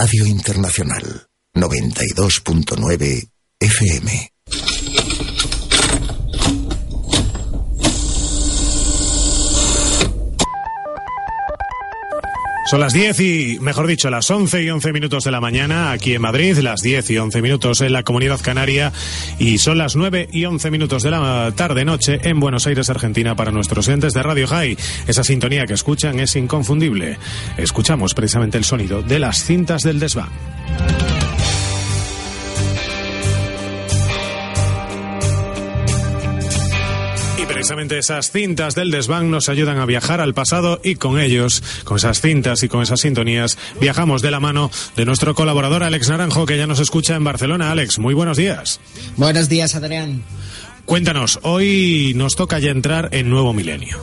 Radio Internacional 92.9 FM. Son las 10 y, mejor dicho, las 11 y 11 minutos de la mañana aquí en Madrid, las 10 y 11 minutos en la Comunidad Canaria y son las 9 y 11 minutos de la tarde-noche en Buenos Aires, Argentina, para nuestros entes de Radio High. Esa sintonía que escuchan es inconfundible. Escuchamos precisamente el sonido de las cintas del desván. Precisamente esas cintas del desván nos ayudan a viajar al pasado y con ellos, con esas cintas y con esas sintonías, viajamos de la mano de nuestro colaborador Alex Naranjo, que ya nos escucha en Barcelona. Alex, muy buenos días. Buenos días, Adrián. Cuéntanos, hoy nos toca ya entrar en nuevo milenio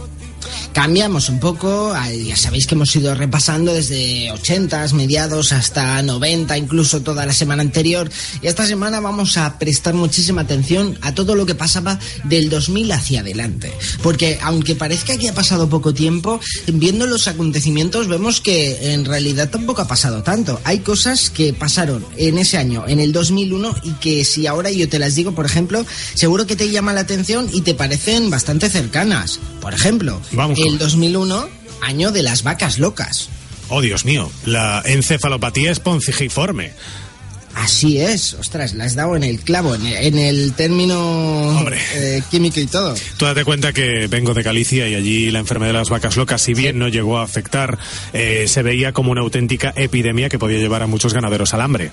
cambiamos un poco, ya sabéis que hemos ido repasando desde 80, mediados hasta 90, incluso toda la semana anterior, y esta semana vamos a prestar muchísima atención a todo lo que pasaba del 2000 hacia adelante, porque aunque parezca que ha pasado poco tiempo, viendo los acontecimientos vemos que en realidad tampoco ha pasado tanto. Hay cosas que pasaron en ese año, en el 2001, y que si ahora yo te las digo, por ejemplo, seguro que te llama la atención y te parecen bastante cercanas. Por ejemplo, Vamos el 2001, año de las vacas locas. Oh, Dios mío, la encefalopatía esponjiforme. Así es, ostras, la has dado en el clavo, en el, término eh, químico y todo. Tú date cuenta que vengo de Galicia y allí la enfermedad de las vacas locas, si bien no llegó a afectar, eh, se veía como una auténtica epidemia que podía llevar a muchos ganaderos al hambre.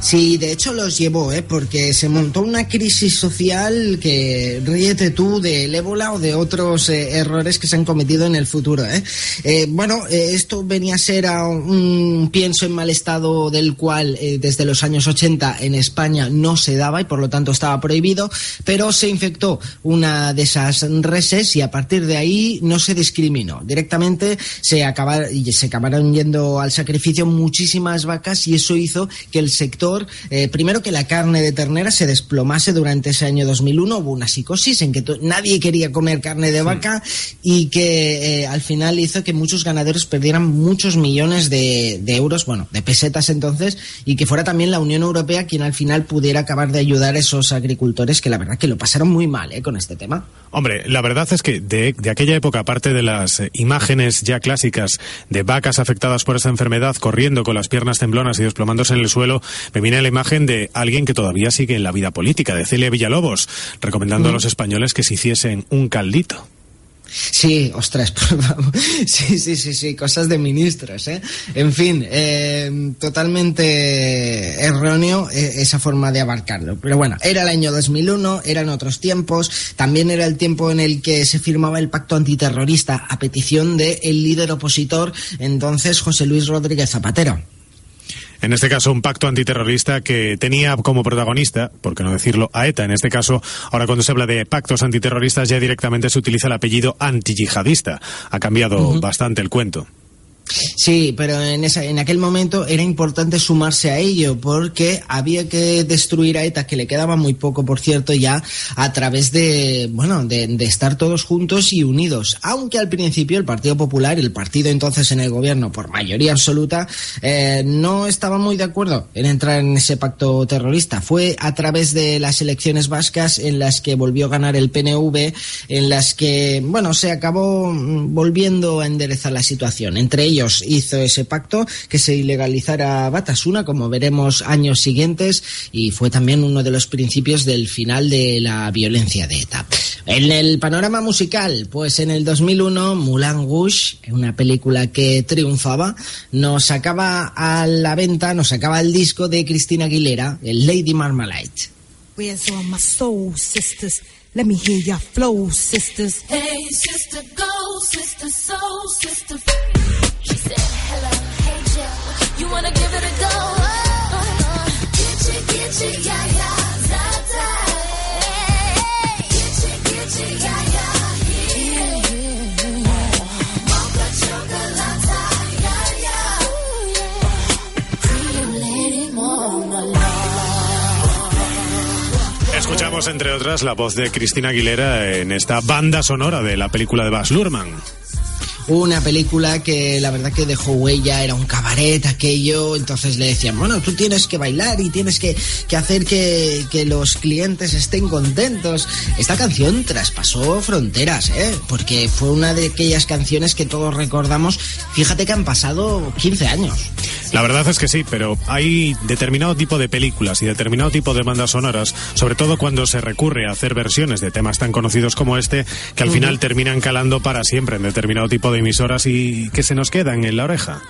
Sí, de hecho los llevó, ¿eh? porque se montó una crisis social que ríete tú del ébola o de otros eh, errores que se han cometido en el futuro. ¿eh? eh bueno, eh, esto venía a ser a un pienso en mal estado del cual desde los años 80 en España no se daba y por lo tanto estaba prohibido, pero se infectó una de esas reses y a partir de ahí no se discriminó. Directamente se, acabaron, se acabaron yendo al sacrificio muchísimas vacas y eso hizo que el sector eh, primero que la carne de ternera se desplomase durante ese año 2001, hubo una psicosis en que nadie quería comer carne de vaca y que eh, al final hizo que muchos ganaderos perdieran muchos millones de, euros, bueno, de pesetas entonces, y que fuera también la Unión Europea quien al final pudiera acabar de ayudar a esos agricultores que la verdad que lo pasaron muy mal eh, con este tema. Hombre, la verdad es que de, de aquella época, aparte de las imágenes ya clásicas de vacas afectadas por esa enfermedad corriendo con las piernas temblonas y desplomándose en el suelo, me viene la imagen de alguien que todavía sigue en la vida política, de Celia Villalobos, recomendando a los españoles que se hiciesen un caldito. Sí, ostras, sí, sí, sí, sí, cosas de ministros, ¿eh? En fin, eh, totalmente erróneo eh, esa forma de abarcarlo. Pero bueno, era el año 2001, eran otros tiempos, también era el tiempo en el que se firmaba el pacto antiterrorista a petición del líder opositor, entonces José Luis Rodríguez Zapatero en este caso un pacto antiterrorista que tenía como protagonista, por qué no decirlo, a ETA. En este caso, ahora cuando se habla de pactos antiterroristas ya directamente se utiliza el apellido antiyihadista. Ha cambiado bastante el cuento. Sí, pero en, esa, en aquel momento era importante sumarse a ello porque había que destruir a ETA, que le quedaba muy poco, por cierto, ya a través de, bueno, de, estar todos juntos y unidos. Aunque al principio el Partido Popular, el partido entonces en el gobierno por mayoría absoluta, eh, no estaba muy de acuerdo en entrar en ese pacto terrorista. Fue a través de las elecciones vascas en las que volvió a ganar el PNV, en las que, bueno, se acabó mm, volviendo a enderezar la situación. Entre ellos hizo ese pacto que se ilegalizara Batasuna, como veremos años siguientes, y fue también uno de los principios del final de la violencia de ETA. En el panorama musical, pues en el 2001, Moulin Rouge, una película que triunfaba, nos sacaba a la venta, nos sacaba el disco de Cristina Aguilera, el Lady Marmalade. Let me hear your flow, sisters. Hey, sister, go, sister, soul, sister. Escuchamos, entre otras, la voz de Cristina Aguilera en esta banda sonora de la película de Baz Luhrmann. Una película que la verdad que dejó huella, era un cabaret aquello, entonces le decían, bueno, tú tienes que bailar y tienes que, que hacer que, que, los clientes estén contentos. Esta canción traspasó fronteras, ¿eh? porque fue una de aquellas canciones que todos recordamos. Fíjate que han pasado 15 años. La verdad es que sí, pero hay determinado tipo de películas y determinado tipo de bandas sonoras, sobre todo cuando se recurre a hacer versiones de temas tan conocidos como este, que al final terminan calando para siempre en determinado tipo de emisoras y que se nos quedan en la oreja.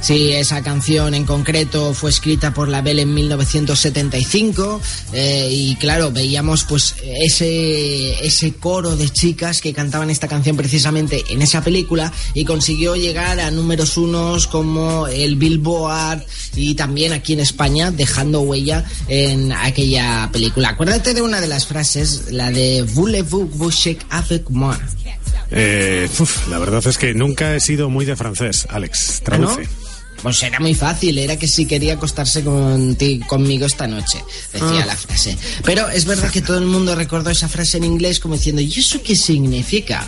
Sí, esa canción en concreto fue escrita por la Bell en 1975 eh, y claro, veíamos pues ese, ese coro de chicas que cantaban esta canción precisamente en esa película y consiguió llegar a números unos como el Billboard y también aquí en España dejando huella en aquella película. Acuérdate de una de las frases, la de Voulez-vous avec moi? Eh, uf, la verdad es que nunca he sido muy de francés, Alex. Traduce. ¿Ah, no? Pues era muy fácil, era que si quería acostarse con ti, conmigo esta noche, decía ah. la frase. Pero es verdad que todo el mundo recordó esa frase en inglés como diciendo, ¿y eso qué significa?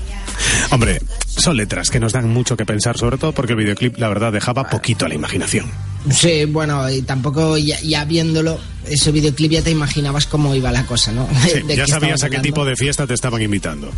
Hombre, son letras que nos dan mucho que pensar, sobre todo porque el videoclip, la verdad, dejaba poquito a la imaginación. Sí, bueno, y tampoco ya, ya, viéndolo, ese videoclip ya te imaginabas cómo iba la cosa, ¿no? Sí, ya sabías a qué tipo de fiesta te estaban invitando.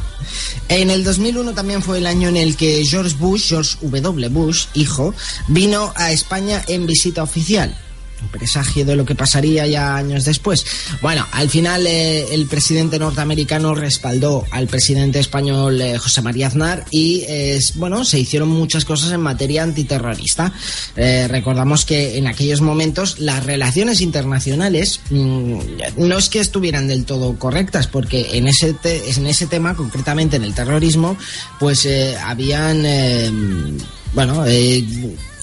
En el 2001 también fue el año en el que George Bush, George W. Bush, hijo, vino a España en visita oficial un presagio de lo que pasaría ya años después. Bueno, al final eh, el presidente norteamericano respaldó al presidente español eh, José María Aznar y eh, bueno, se hicieron muchas cosas en materia antiterrorista. Eh, recordamos que en aquellos momentos las relaciones internacionales mmm, no es que estuvieran del todo correctas, porque en ese, te en ese tema, concretamente en el terrorismo, pues habían, bueno, eh,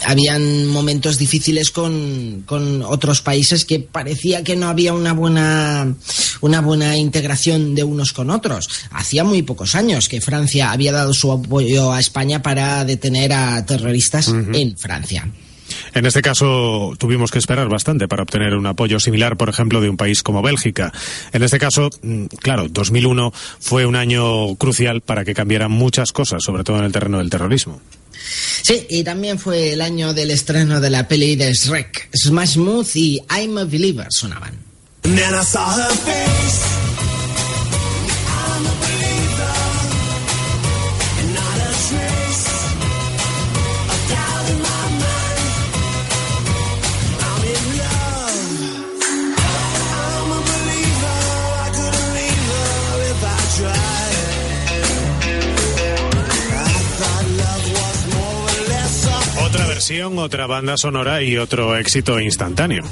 habían momentos difíciles con, con, otros países que parecía que no había una buena una buena integración de unos con otros. Hacía muy pocos años que Francia había dado su apoyo a España para detener a terroristas uh -huh. en Francia. En este caso tuvimos que esperar bastante para obtener un apoyo similar, por ejemplo, de un país como Bélgica. En este caso, mm, claro, 2001 fue un año crucial para que cambiaran muchas cosas, sobre todo en el terreno del terrorismo. Sí, y también fue el año del estreno de la peli de Shrek. Smash Mouth y I'm a Believer sonaban. Otra banda sonora y otro éxito instantáneo.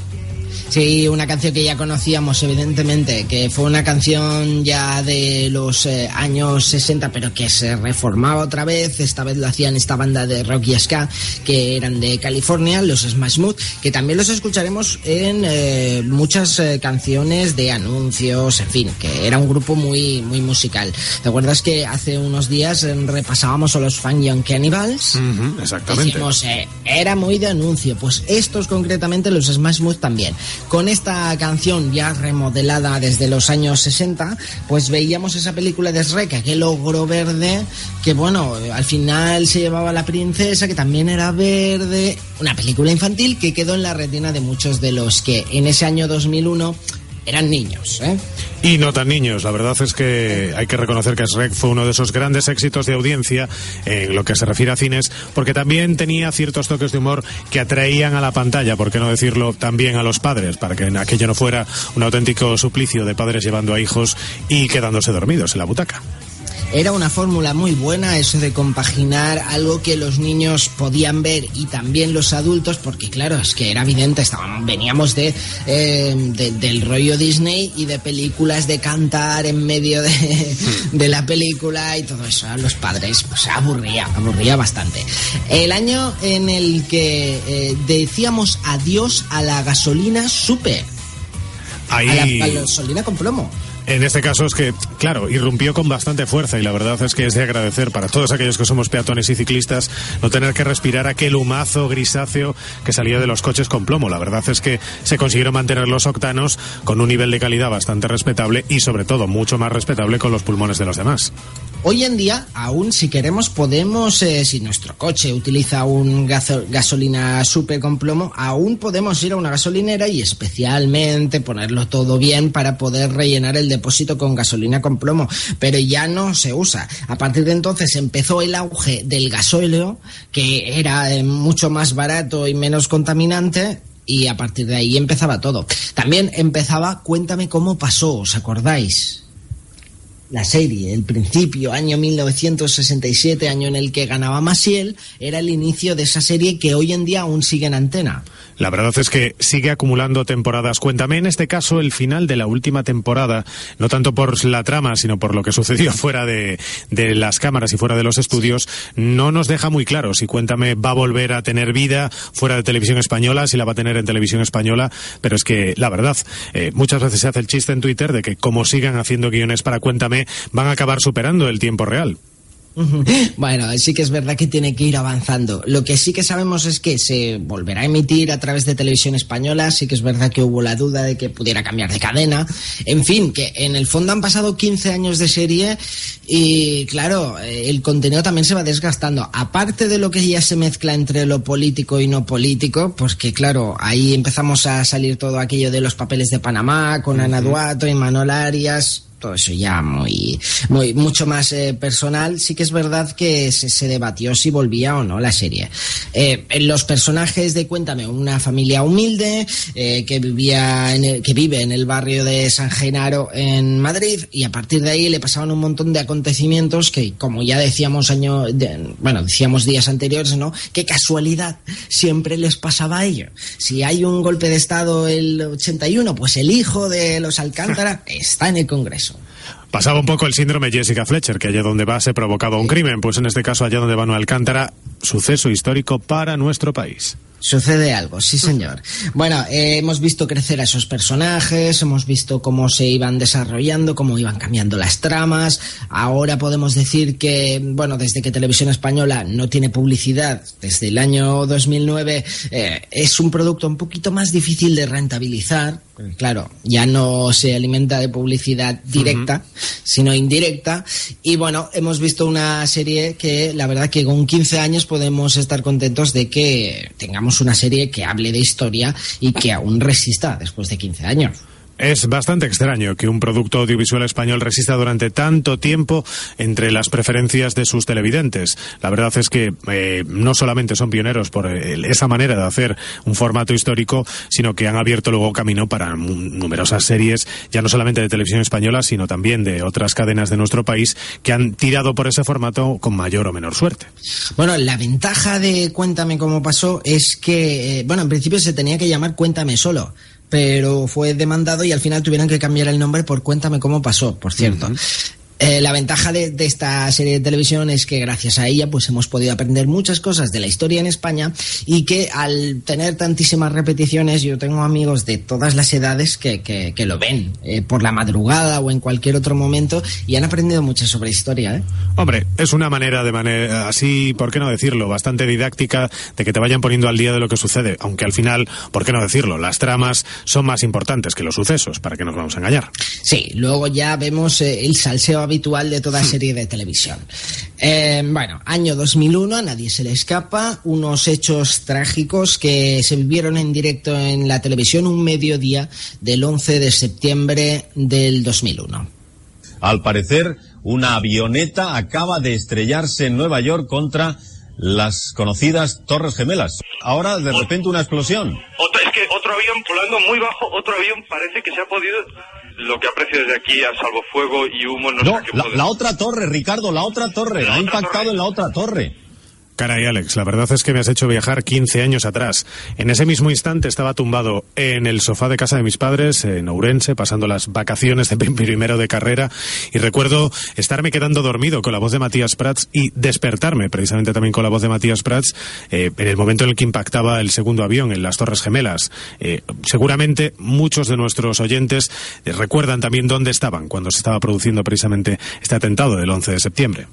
Sí, una canción que ya conocíamos, evidentemente, que fue una canción ya de los eh, años 60, pero que se reformaba otra vez. Esta vez lo hacían esta banda de rock y ska, que eran de California, los Smash Mouth, que también los escucharemos en eh, muchas eh, canciones de anuncios, en fin, que era un grupo muy, muy musical. ¿Te acuerdas que hace unos días repasábamos a los Fan Young Cannibals? Uh -huh, exactamente. Decimos, era muy de anuncio. Pues estos, concretamente, los Smash Mouth también. Con esta canción ya remodelada desde los años 60, pues veíamos esa película de Shrek, aquel ogro verde, que bueno, al final se llevaba la princesa, que también era verde. Una película infantil que quedó en la retina de muchos de los que en ese año 2001 eran niños, ¿eh? Y no tan niños. La verdad es que hay que reconocer que Shrek fue uno de esos grandes éxitos de audiencia en lo que se refiere a cines, porque también tenía ciertos toques de humor que atraían a la pantalla, por qué no decirlo, también a los padres, para que aquello no fuera un auténtico suplicio de padres llevando a hijos y quedándose dormidos en la butaca. Era una fórmula muy buena eso de compaginar algo que los niños podían ver y también los adultos, porque claro, es que era evidente, estábamos, veníamos de, eh, de, del rollo Disney y de películas de cantar en medio de, de la película y todo eso. A los padres pues aburría, aburría bastante. El año en el que eh, decíamos adiós a la gasolina super. Ahí... A la, a la gasolina con plomo. En este caso es que, claro, irrumpió con bastante fuerza y la verdad es que es de agradecer para todos aquellos que somos peatones y ciclistas no tener que respirar aquel humazo grisáceo que salía de los coches con plomo. La verdad es que se consiguieron mantener los octanos con un nivel de calidad bastante respetable y sobre todo mucho más respetable con los pulmones de los demás. Hoy en día, aún si queremos, podemos, eh, si nuestro coche utiliza un gasolina super con plomo, aún podemos ir a una gasolinera y especialmente ponerlo todo bien para poder rellenar el depósito con gasolina con plomo. Pero ya no se usa. A partir de entonces empezó el auge del gasóleo, que era eh, mucho más barato y menos contaminante, y a partir de ahí empezaba todo. También empezaba Cuéntame cómo pasó, ¿os acordáis? La serie, el principio, año 1967, año en el que ganaba Masiel, era el inicio de esa serie que hoy en día aún sigue en antena. La verdad es que sigue acumulando temporadas. Cuéntame en este caso el final de la última temporada, no tanto por la trama, sino por lo que sucedió fuera de, de las cámaras y fuera de los estudios, no nos deja muy claro si Cuéntame va a volver a tener vida fuera de televisión española, si la va a tener en televisión española, pero es que la verdad, eh, muchas veces se hace el chiste en Twitter de que como sigan haciendo guiones para Cuéntame, van a acabar superando el tiempo real. Bueno, sí que es verdad que tiene que ir avanzando. Lo que sí que sabemos es que se volverá a emitir a través de televisión española. Sí que es verdad que hubo la duda de que pudiera cambiar de cadena. En fin, que en el fondo han pasado 15 años de serie y claro, eh, el contenido también se va desgastando. Aparte de lo que ya se mezcla entre lo político y no político, pues que claro, ahí empezamos a salir todo aquello de los papeles de Panamá con Ana Duato y Manuel Arias todo eso ya muy, muy mucho más eh, personal, sí que es verdad que se, debatió si volvía o no la serie. Eh, los personajes de Cuéntame, una familia humilde eh, que vivía en que vive en el barrio de San Genaro en Madrid y a partir de ahí le pasaban un montón de acontecimientos que, como ya decíamos año, bueno, decíamos días anteriores, ¿no? Qué casualidad siempre les pasaba a ellos. Si hay un golpe de estado el 81, pues el hijo de los Alcántara está en el Congreso. Pasaba un poco el síndrome Jessica Fletcher, que allá donde va se provocaba un crimen, pues en este caso allá donde va no Alcántara, suceso histórico para nuestro país. Sucede algo, sí señor. Bueno, eh, hemos visto crecer a esos personajes, hemos visto cómo se iban desarrollando, cómo iban cambiando las tramas. Ahora podemos decir que, bueno, desde que Televisión Española no tiene publicidad, desde el año 2009, eh, es un producto un poquito más difícil de rentabilizar. Claro, ya no se alimenta de publicidad directa, sino indirecta. Y bueno, hemos visto una serie que la verdad que con 15 años podemos estar contentos de que tengamos una serie que hable de historia y que aún resista después de 15 años. Es bastante extraño que un producto audiovisual español resista durante tanto tiempo entre las preferencias de sus televidentes. La verdad es que eh, no solamente son pioneros por eh, esa manera de hacer un formato histórico, sino que han abierto luego camino para numerosas series, ya no solamente de televisión española, sino también de otras cadenas de nuestro país que han tirado por ese formato con mayor o menor suerte. Bueno, la ventaja de Cuéntame cómo pasó es que, eh, bueno, en principio se tenía que llamar Cuéntame solo pero fue demandado y al final tuvieron que cambiar el nombre por Cuéntame cómo pasó, por cierto. Eh, la ventaja de, esta serie de televisión es que gracias a ella pues hemos podido aprender muchas cosas de la historia en España y que al tener tantísimas repeticiones yo tengo amigos de todas las edades que, que, lo ven eh, por la madrugada o en cualquier otro momento y han aprendido mucho sobre historia. ¿eh? Hombre, es una manera de manera así, ¿por qué no decirlo? Bastante didáctica de que te vayan poniendo al día de lo que sucede, aunque al final, ¿por qué no decirlo? Las tramas son más importantes que los sucesos, ¿para qué nos vamos a engañar? Sí, luego ya vemos el salseo habitual de toda serie de televisión. Eh, bueno, año 2001, a nadie se le escapa, unos hechos trágicos que se vivieron en directo en la televisión un mediodía del 11 de septiembre del 2001. Al parecer, una avioneta acaba de estrellarse en Nueva York contra las conocidas Torres Gemelas. Ahora, de repente, una explosión. es que otro avión volando muy bajo, otro avión parece que se ha podido lo que aprecio desde aquí a salvo fuego y humo no, no la, la, otra torre, Ricardo, la otra torre, ha impactado en la otra torre. Caray, Alex, la verdad es que me has hecho viajar 15 años atrás. En ese mismo instante estaba tumbado en el sofá de casa de mis padres, en Ourense, pasando las vacaciones de primero de carrera, y recuerdo estarme quedando dormido con la voz de Matías Prats y despertarme precisamente también con la voz de Matías Prats eh, en el momento en el que impactaba el segundo avión en las Torres Gemelas. Eh, seguramente muchos de nuestros oyentes recuerdan también dónde estaban cuando se estaba produciendo precisamente este atentado del 11 de septiembre.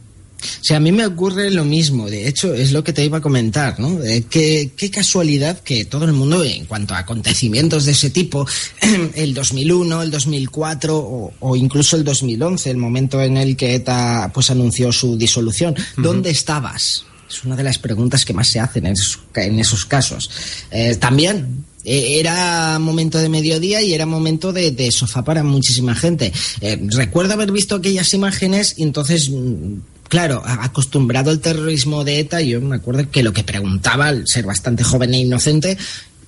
Sí, a mí me ocurre lo mismo. De hecho, es lo que te iba a comentar, ¿no? Eh, qué, qué, casualidad que todo el mundo, en cuanto a acontecimientos de ese tipo, el 2001, el 2004 o, o, incluso el 2011, el momento en el que ETA pues anunció su disolución, uh -huh. ¿dónde estabas? Es una de las preguntas que más se hacen en esos, en esos casos. Eh, también eh, era momento de mediodía y era momento de, de sofá para muchísima gente. Eh, recuerdo haber visto aquellas imágenes y entonces mm, claro, acostumbrado al terrorismo de ETA, yo me acuerdo que lo que preguntaba, al ser bastante joven e inocente,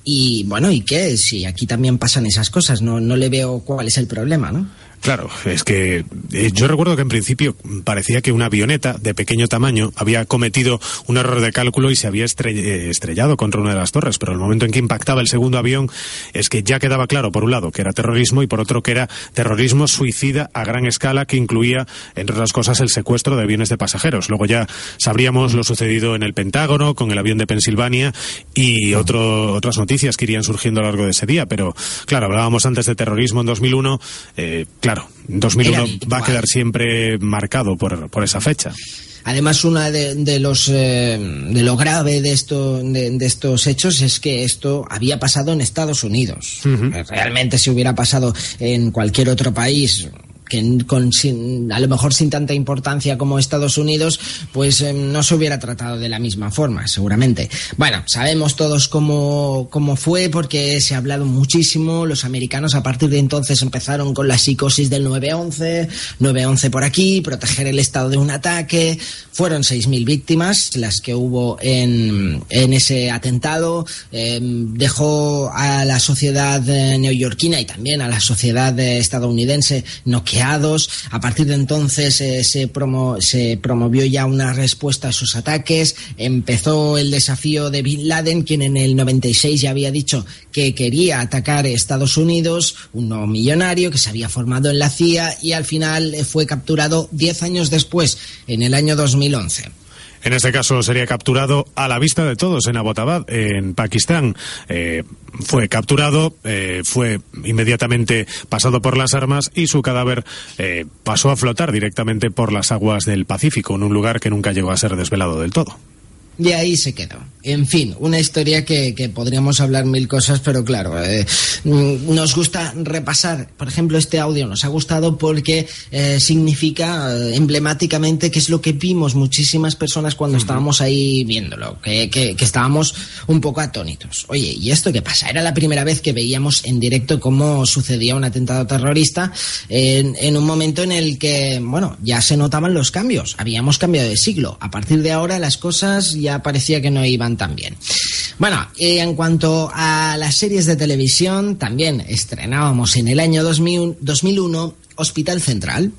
y bueno, ¿y qué? Si aquí también pasan esas cosas, no, no le veo cuál es el problema, ¿no? Claro, es que eh, yo recuerdo que en principio parecía que una avioneta de pequeño tamaño había cometido un error de cálculo y se había estrell estrellado contra una de las torres, pero el momento en que impactaba el segundo avión es que ya quedaba claro, por un lado, que era terrorismo y por otro que era terrorismo suicida a gran escala que incluía, entre otras cosas, el secuestro de aviones de pasajeros. Luego ya sabríamos lo sucedido en el Pentágono con el avión de Pensilvania y otro, otras noticias que irían surgiendo a lo largo de ese día, pero claro, hablábamos antes de terrorismo en 2001, eh, claro, 2001 va a quedar siempre marcado por, por esa fecha. Además, una de, de los eh, de lo grave de esto de, de, estos hechos es que esto había pasado en Estados Unidos. Uh -huh. Realmente, si hubiera pasado en cualquier otro país, que con, sin, a lo mejor sin tanta importancia como Estados Unidos, pues eh, no se hubiera tratado de la misma forma, seguramente. Bueno, sabemos todos cómo, cómo fue, porque se ha hablado muchísimo. Los americanos a partir de entonces empezaron con la psicosis del 9-11, 9-11 por aquí, proteger el Estado de un ataque. Fueron 6.000 víctimas las que hubo en, en ese atentado. Eh, dejó a la sociedad neoyorquina y también a la sociedad estadounidense no a partir de entonces eh, se, promo se, promovió ya una respuesta a esos ataques. Empezó el desafío de Bin Laden, quien en el 96 ya había dicho que quería atacar Estados Unidos, un nuevo millonario que se había formado en la CIA y al final fue capturado 10 años después, en el año 2011. En este caso sería capturado a la vista de todos en Abbottabad, en Pakistán. Eh, fue capturado, eh, fue inmediatamente pasado por las armas y su cadáver eh, pasó a flotar directamente por las aguas del Pacífico, en un lugar que nunca llegó a ser desvelado del todo. Y ahí se quedó. En fin, una historia que, que podríamos hablar mil cosas, pero claro, eh, nos gusta repasar, por ejemplo, este audio nos ha gustado porque eh, significa eh, emblemáticamente que es lo que vimos muchísimas personas cuando uh -huh. estábamos ahí viéndolo, que, que, que, estábamos un poco atónitos. Oye, ¿y esto qué pasa? Era la primera vez que veíamos en directo cómo sucedía un atentado terrorista en, en un momento en el que, bueno, ya se notaban los cambios, habíamos cambiado de siglo. A partir de ahora las cosas ya parecía que no iban tan bien. Bueno, en cuanto a las series de televisión, también estrenábamos en el año 2000, 2001 Hospital Central.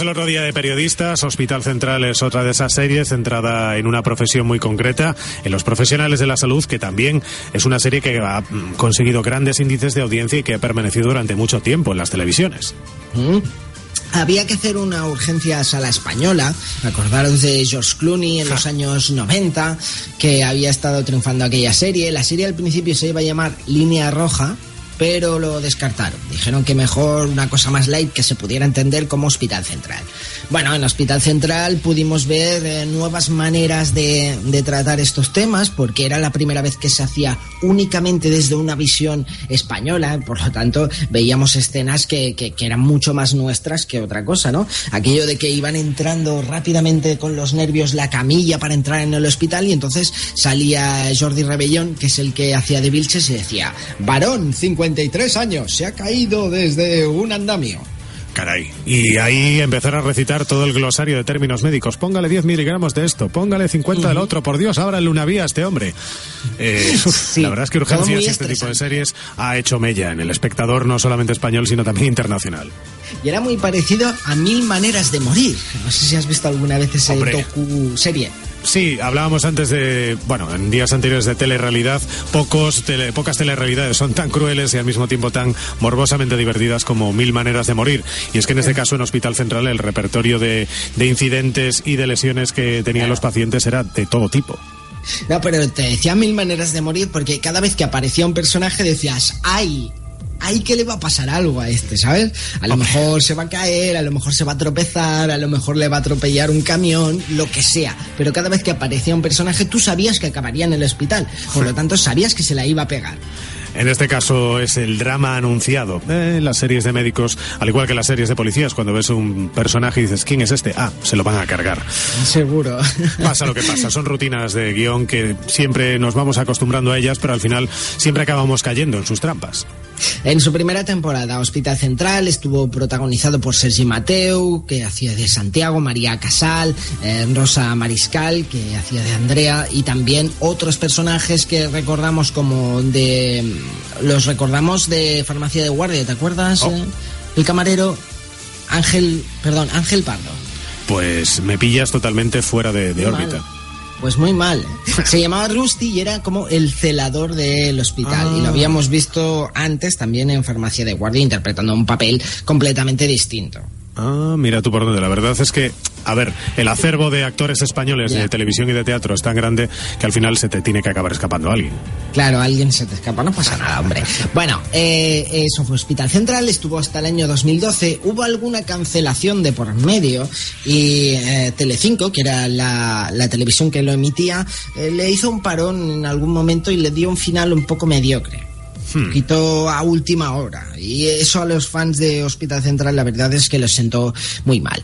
El otro día de periodistas. Hospital Central es otra de esas series centrada en una profesión muy concreta, en los profesionales de la salud, que también es una serie que ha conseguido grandes índices de audiencia y que ha permanecido durante mucho tiempo en las televisiones. Mm. Había que hacer una urgencia a la española. Acordaros de George Clooney en los años 90, que había estado triunfando aquella serie. La serie al principio se iba a llamar Línea Roja, pero lo descartaron. Dijeron que mejor una cosa más light que se pudiera entender como Hospital Central. Bueno, en Hospital Central pudimos ver eh, nuevas maneras de, tratar estos temas, porque era la primera vez que se hacía únicamente desde una visión española, por lo tanto veíamos escenas que eran mucho más nuestras que otra cosa, ¿no? Aquello de que iban entrando rápidamente con los nervios la camilla para entrar en el hospital y entonces salía Jordi Rebellón, que es el que hacía de Vilches, y decía, varón, 50 53 años, se ha caído desde un andamio. Caray. Y ahí empezar a recitar todo el glosario de términos médicos. Póngale 10 miligramos de esto, póngale 50 del otro. Por Dios, ábrale una vía a este hombre. Eh, sí, la verdad es que Urgencias y este tipo de series ha hecho mella en el espectador, no solamente español, sino también internacional. Y era muy parecido a Mil Maneras de Morir. No sé si has visto alguna vez ese docu serie. Sí, hablábamos antes de, bueno, en días anteriores de telerrealidad, pocos tele, pocas telerrealidades son tan crueles y al mismo tiempo tan morbosamente divertidas como Mil Maneras de Morir. Y es que en este caso en Hospital Central el repertorio de, de incidentes y de lesiones que tenían los pacientes era de todo tipo. No, pero te decía mil maneras de morir porque cada vez que aparecía un personaje decías, ¡ay! ¡Ay que le va a pasar algo a este, ¿sabes? A lo mejor se va a caer, a lo mejor se va a tropezar, a lo mejor le va a atropellar un camión, lo que sea. Pero cada vez que aparecía un personaje tú sabías que acabaría en el hospital. Por lo tanto, sabías que se la iba a pegar. En este caso es el drama anunciado. En las series de médicos, al igual que las series de policías, cuando ves un personaje y dices, ¿quién es este? Ah, se lo van a cargar. Seguro. Pasa lo que pasa. Son rutinas de guion que siempre nos vamos acostumbrando a ellas, pero al final siempre acabamos cayendo en sus trampas. En su primera temporada, Hospital Central estuvo protagonizado por Sergi Mateu, que hacía de Santiago, María Casal, eh, Rosa Mariscal, que hacía de Andrea, y también otros personajes que recordamos como de. Los recordamos de Farmacia de Guardia, ¿te acuerdas? Oh. Eh, El camarero Ángel. Perdón, Ángel Pardo. Pues me pillas totalmente fuera de, de órbita. Pues muy mal. Se llamaba Rusty y era como el celador del hospital. Ah. Y lo habíamos visto antes también en Farmacia de Guardia interpretando un papel completamente distinto. Ah, mira tú por dónde. La verdad es que, a ver, el acervo de actores españoles de televisión y de teatro es tan grande que al final se te tiene que acabar escapando alguien. Claro, alguien se te escapa, no pasa nada, hombre. Bueno, eh, eso fue Hospital Central, estuvo hasta el año 2012. Hubo alguna cancelación de por medio y eh, Telecinco, que era la, la televisión que lo emitía, eh, le hizo un parón en algún momento y le dio un final un poco mediocre. Hmm. Quitó a última hora. Y eso a los fans de Hospital Central, la verdad es que los sentó muy mal.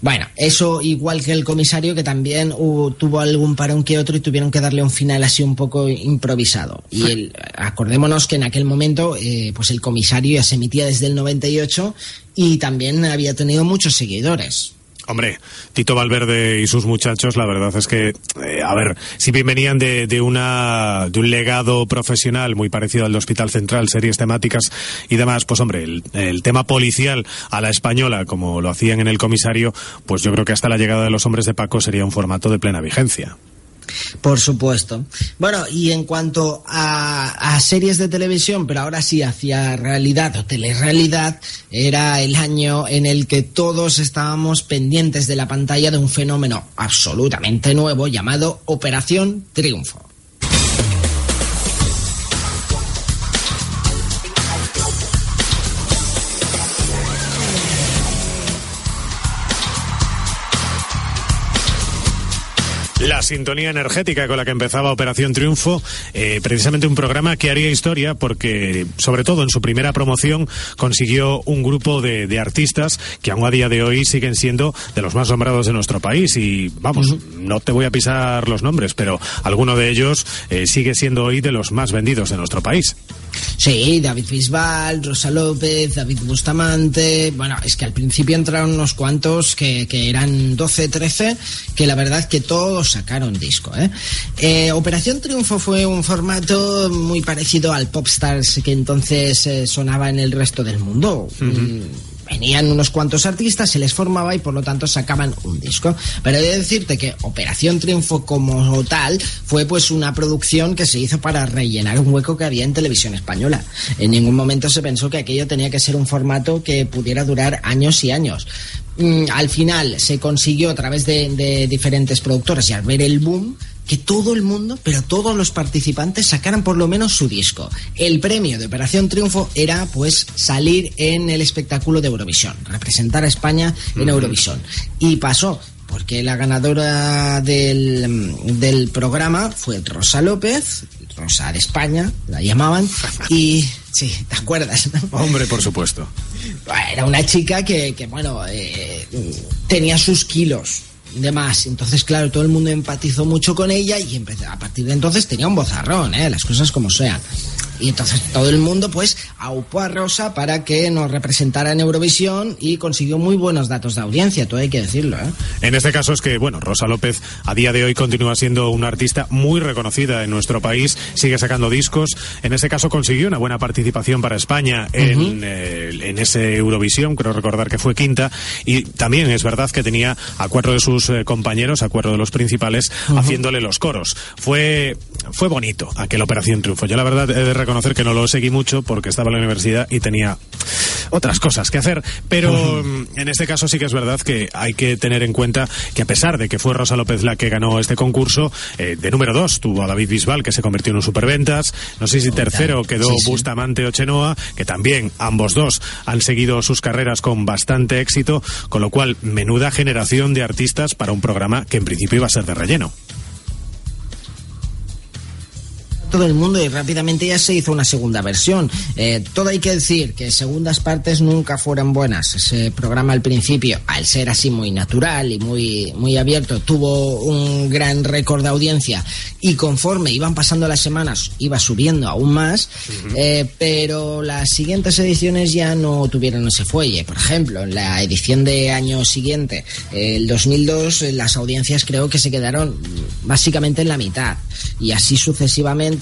Bueno, eso igual que el comisario, que también tuvo algún parón que otro y tuvieron que darle un final así un poco improvisado. Y el- acordémonos que en aquel momento, eh, pues el comisario ya se emitía desde el 98 y también había tenido muchos seguidores. Hombre, Tito Valverde y sus muchachos, la verdad es que, eh, a ver, si bien venían de, de, una, de un legado profesional muy parecido al de Hospital Central, series temáticas y demás, pues hombre, el, el tema policial a la española, como lo hacían en el comisario, pues yo creo que hasta la llegada de los hombres de Paco sería un formato de plena vigencia. Por supuesto. Bueno, y en cuanto a, a series de televisión, pero ahora sí hacia realidad o telerrealidad, era el año en el que todos estábamos pendientes de la pantalla de un fenómeno absolutamente nuevo llamado Operación Triunfo. La sintonía energética con la que empezaba Operación Triunfo, eh, precisamente un programa que haría historia porque, sobre todo en su primera promoción, consiguió un grupo de, de artistas que aún a día de hoy siguen siendo de los más nombrados de nuestro país. Y vamos, no te voy a pisar los nombres, pero alguno de ellos eh, sigue siendo hoy de los más vendidos de nuestro país. Sí, David Bisbal, Rosa López, David Bustamante. Bueno, es que al principio entraron unos cuantos que, que eran 12, 13, que la verdad que todos sacaron disco. ¿eh? Eh, Operación Triunfo fue un formato muy parecido al Popstars que entonces eh, sonaba en el resto del mundo. Venían unos cuantos artistas, se les formaba y por lo tanto sacaban un disco. Pero he de decirte que Operación Triunfo como tal fue pues una producción que se hizo para rellenar un hueco que había en televisión española. En ningún momento se pensó que aquello tenía que ser un formato que pudiera durar años y años. Mm, al final se consiguió a través de, de diferentes productoras y al ver el boom que todo el mundo, pero todos los participantes sacaran por lo menos su disco. El premio de Operación Triunfo era pues salir en el espectáculo de Eurovisión, representar a España en Eurovisión. Y pasó, porque la ganadora del, del programa fue Rosa López, Rosa de España, la llamaban, y sí, ¿te acuerdas? no? Hombre, por supuesto. Era una chica que, que bueno, eh, tenía sus kilos de más. Entonces, claro, todo el mundo empatizó mucho con ella y a partir de entonces tenía un bozarrón, ¿eh? las cosas como sean. Y entonces todo el mundo pues aupó a Rosa para que nos representara en Eurovisión y consiguió muy buenos datos de audiencia, todo hay que decirlo. ¿eh? En este caso es que, bueno, Rosa López a día de hoy continúa siendo una artista muy reconocida en nuestro país, sigue sacando discos, en este caso consiguió una buena participación para España en, eh, en ese Eurovisión, creo recordar que fue quinta, y también es verdad que tenía a cuatro de sus eh, compañeros, a cuatro de los principales, haciéndole los coros. Fue, fue bonito aquel Operación Triunfo. Yo la verdad he de reconocer que no lo seguí mucho porque estaba en la universidad y tenía otras cosas que hacer, pero mm, en este caso sí que es verdad que hay que tener en cuenta que a pesar de que fue Rosa López la que ganó este concurso, eh, de número dos tuvo a David Bisbal que se convirtió en un superventas, no sé si tercero quedó Sí, sí. Bustamante o Chenoa, que también ambos dos han seguido sus carreras con bastante éxito, con lo cual menuda generación de artistas para un programa que en principio iba a ser de relleno. Todo el mundo y rápidamente ya se hizo una segunda versión. Eh, todo hay que decir que segundas partes nunca fueron buenas. Ese programa al principio, al ser así muy natural y muy, muy abierto, tuvo un gran récord de audiencia y conforme iban pasando las semanas iba subiendo aún más, eh, pero las siguientes ediciones ya no tuvieron ese fuelle. Por ejemplo, en la edición de año siguiente, eh, el 2002, eh, las audiencias creo que se quedaron básicamente en la mitad y así sucesivamente,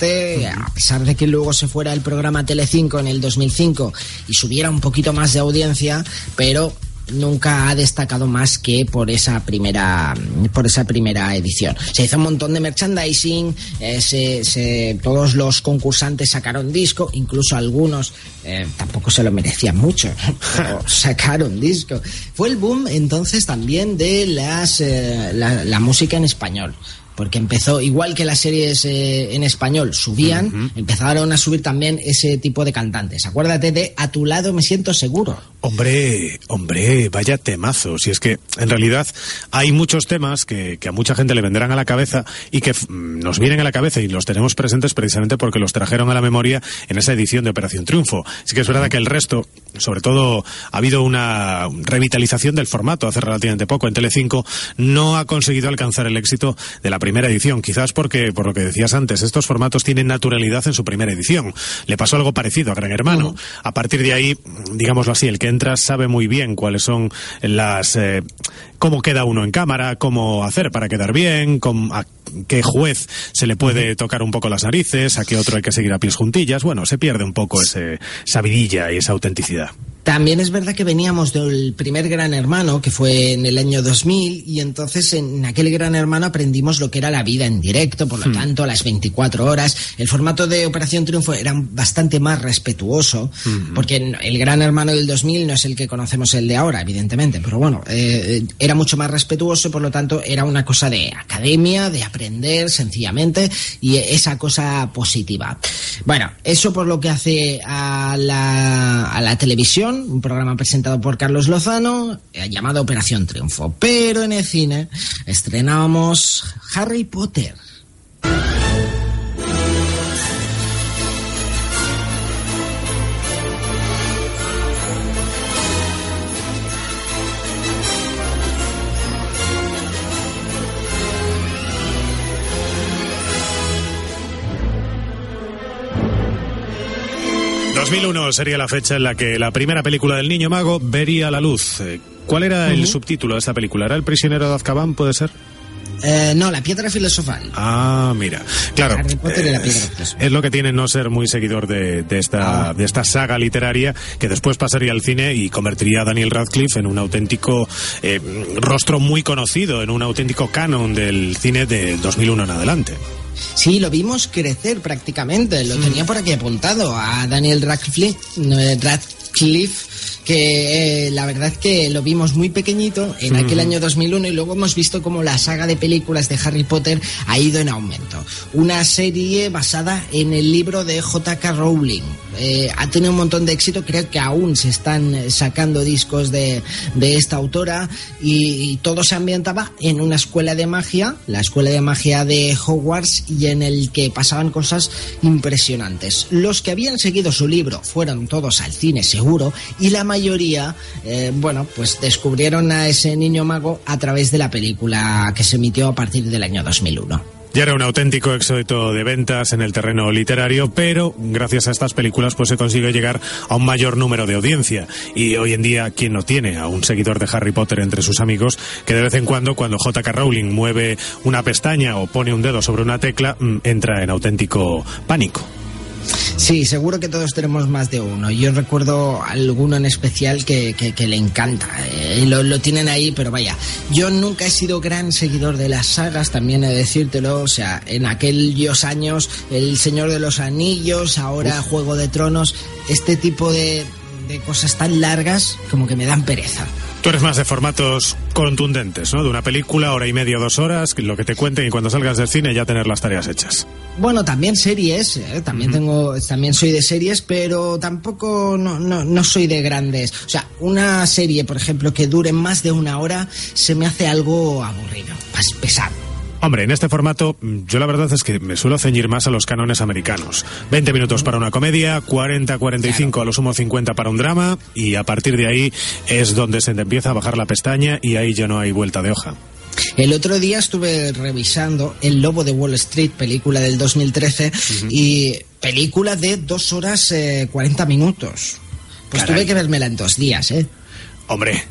a pesar de que luego se fuera el programa Telecinco en el 2005 y subiera un poquito más de audiencia, pero nunca ha destacado más que por esa primera por esa primera edición. Se hizo un montón de merchandising, eh, se- se- todos los concursantes sacaron disco, incluso algunos eh, tampoco se lo merecían mucho, pero sacaron disco. Fue el boom entonces también de las eh, la, la música en español. Porque empezó, igual que las series eh, en español subían, empezaron a subir también ese tipo de cantantes. Acuérdate de A tu lado me siento seguro. Hombre, hombre, vaya temazo. Si es que en realidad hay muchos temas que, que a mucha gente le venderán a la cabeza y que mm, nos vienen a la cabeza y los tenemos presentes precisamente porque los trajeron a la memoria en esa edición de Operación Triunfo. Sí que es verdad que el resto, sobre todo ha habido una revitalización del formato hace relativamente poco en Telecinco, no ha conseguido alcanzar el éxito de la primera edición. Quizás porque, por lo que decías antes, estos formatos tienen naturalidad en su primera edición. Le pasó algo parecido a Gran Hermano. A partir de ahí, digámoslo así, el que entra sabe muy bien cuáles son las eh, cómo queda uno en cámara, cómo hacer para quedar bien, cómo- a qué juez se le puede tocar un poco las narices, a qué otro hay que seguir a pies juntillas. Bueno, se pierde un poco ese, esa vidilla y esa autenticidad. También es verdad que veníamos del primer Gran Hermano, que fue en el año 2000, y entonces en aquel Gran Hermano aprendimos lo que era la vida en directo, por lo tanto, las 24 horas. El formato de Operación Triunfo era bastante más respetuoso, porque en- el Gran Hermano del 2000 no es el que conocemos el de ahora, evidentemente, pero bueno, eh, era mucho más respetuoso, por lo tanto, era una cosa de academia, de aprender sencillamente, y esa cosa positiva. Bueno, eso por lo que hace a la, a la televisión, un programa presentado por Carlos Lozano, eh, llamado Operación Triunfo. Pero en el cine estrenábamos Harry Potter. 2001 sería la fecha en la que la primera película del Niño Mago vería la luz. Eh, ¿Cuál era el subtítulo de esta película? ¿Era El prisionero de Azkaban, puede ser? Eh, no, la piedra filosofal. Ah, mira. Claro. Harry Potter y la eh, piedra filosofal. es lo que tiene no ser muy seguidor de, de esta, Ah. de esta saga literaria que después pasaría al cine y convertiría a Daniel Radcliffe en un auténtico eh, rostro muy conocido, en un auténtico canon del cine del 2001 en adelante. Sí, lo vimos crecer prácticamente. Lo tenía por aquí apuntado a Daniel Radcliffe, eh, que eh, la verdad que lo vimos muy pequeñito en aquel año 2001 y luego hemos visto como la saga de películas de Harry Potter ha ido en aumento. Una serie basada en el libro de J.K. Rowling. Eh, ha tenido un montón de éxito, creo que aún se están eh, sacando discos de, de esta autora y, y todo se ambientaba en una escuela de magia, la escuela de magia de Hogwarts y en el que pasaban cosas impresionantes. Los que habían seguido su libro fueron todos al cine seguro y la mayoría, eh, bueno, pues descubrieron a ese niño mago a través de la película que se emitió a partir del año 2001. Ya era un auténtico éxito de ventas en el terreno literario, pero gracias a estas películas pues se consigue llegar a un mayor número de audiencia. Y hoy en día, ¿quién no tiene a un seguidor de Harry Potter entre sus amigos que de vez en cuando, cuando J.K. Rowling mueve una pestaña o pone un dedo sobre una tecla, mm, entra en auténtico pánico? Sí, seguro que todos tenemos más de uno. Yo recuerdo alguno en especial que, que, le encanta. Eh, lo, lo, tienen ahí, pero vaya. Yo nunca he sido gran seguidor de las sagas, también he de decírtelo. O sea, en aquellos años, El Señor de los Anillos, ahora Juego de Tronos, este tipo de, de cosas tan largas como que me dan pereza. Tú eres más de formatos contundentes, ¿no? De una película, hora y media, dos horas, lo que te cuenten y cuando salgas del cine ya tener las tareas hechas. Bueno, también series, ¿eh? también tengo, también soy de series, pero tampoco no, no, no soy de grandes. O sea, una serie, por ejemplo, que dure más de una hora, se me hace algo aburrido, pesado. Hombre, en este formato yo la verdad es que me suelo ceñir más a los cánones americanos. 20 minutos para una comedia, 40, 45 claro. a lo sumo 50 para un drama y a partir de ahí es donde se te empieza a bajar la pestaña y ahí ya no hay vuelta de hoja. El otro día estuve revisando El Lobo de Wall Street, película del 2013, uh -huh. y película de 2 horas eh, 40 minutos. Pues Caray. tuve que vérmela en dos días, ¿eh? Hombre,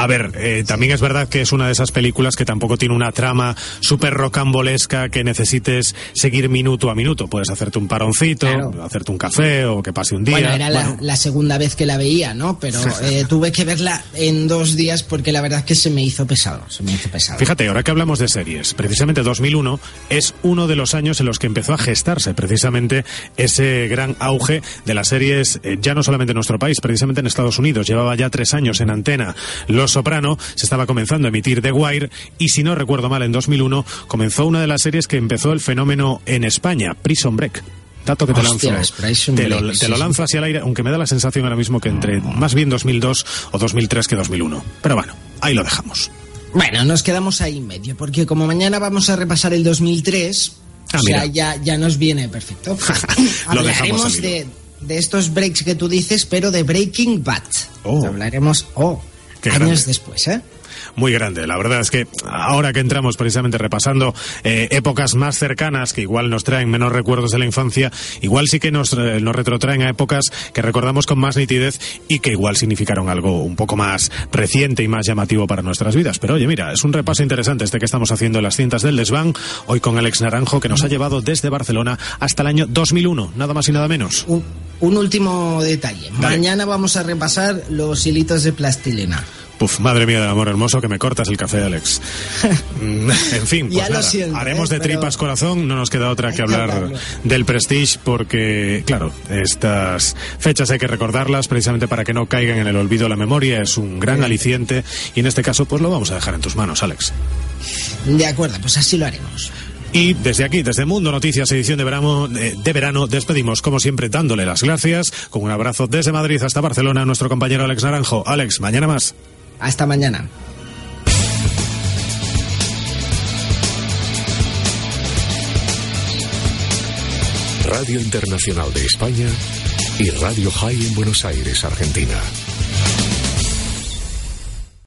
a ver, eh, también es verdad que es una de esas películas que tampoco tiene una trama súper rocambolesca que necesites seguir minuto a minuto. Puedes hacerte un paroncito, claro. hacerte un café o que pase un día. Bueno, era bueno. La, la, segunda vez que la veía, ¿no? Pero eh, tuve que verla en dos días porque la verdad es que se me hizo pesado. Se me hizo pesado. Fíjate, ahora que hablamos de series, precisamente 2001 es uno de los años en los que empezó a gestarse precisamente ese gran auge de las series, eh, ya no solamente en nuestro país, precisamente en Estados Unidos. Llevaba ya tres años en antena. Los Soprano, se estaba comenzando a emitir The Wire y si no recuerdo mal en 2001 comenzó una de las series que empezó el fenómeno en España, Prison Break. Dato que te Hostia, lanzo. Te lo, te lo lanzo hacia el aire, aunque me da la sensación ahora mismo que entre más bien 2002 o 2003 que 2001. Pero bueno, ahí lo dejamos. Bueno, nos quedamos ahí en medio, porque como mañana vamos a repasar el 2003, ah, o sea, ya, ya nos viene perfecto. lo dejamos de, de estos breaks que tú dices, pero de Breaking Bad. Oh. Hablaremos, oh, Qué años grande. después, ¿eh? Muy grande. La verdad es que ahora que entramos precisamente repasando eh, épocas más cercanas que igual nos traen menos recuerdos de la infancia, igual sí que nos, eh, nos retrotraen a épocas que recordamos con más nitidez y que igual significaron algo un poco más reciente y más llamativo para nuestras vidas. Pero oye, mira, es un repaso interesante este que estamos haciendo en las cintas del desván, hoy con Alex Naranjo, que nos ha llevado desde Barcelona hasta el año 2001, nada más y nada menos. Un, un último detalle. Dale. Mañana vamos a repasar los hilitos de plastilina. Puf, madre mía del amor hermoso, que me cortas el café, Alex. Mm, en fin, pues ya nada, lo siento, haremos ¿eh? de tripas Pero... corazón, no nos queda otra que hablar hablarlo. del Prestige porque, claro, estas fechas hay que recordarlas precisamente para que no caigan en el olvido la memoria, es un gran Sí. aliciente y en este caso pues lo vamos a dejar en tus manos, Alex. De acuerdo, pues así lo haremos. Y desde aquí, desde Mundo Noticias, edición de verano, de verano, despedimos, como siempre, dándole las gracias, con un abrazo desde Madrid hasta Barcelona a nuestro compañero Alex Naranjo. Alex, mañana más. Hasta mañana. Radio Internacional de España y Radio High en Buenos Aires, Argentina.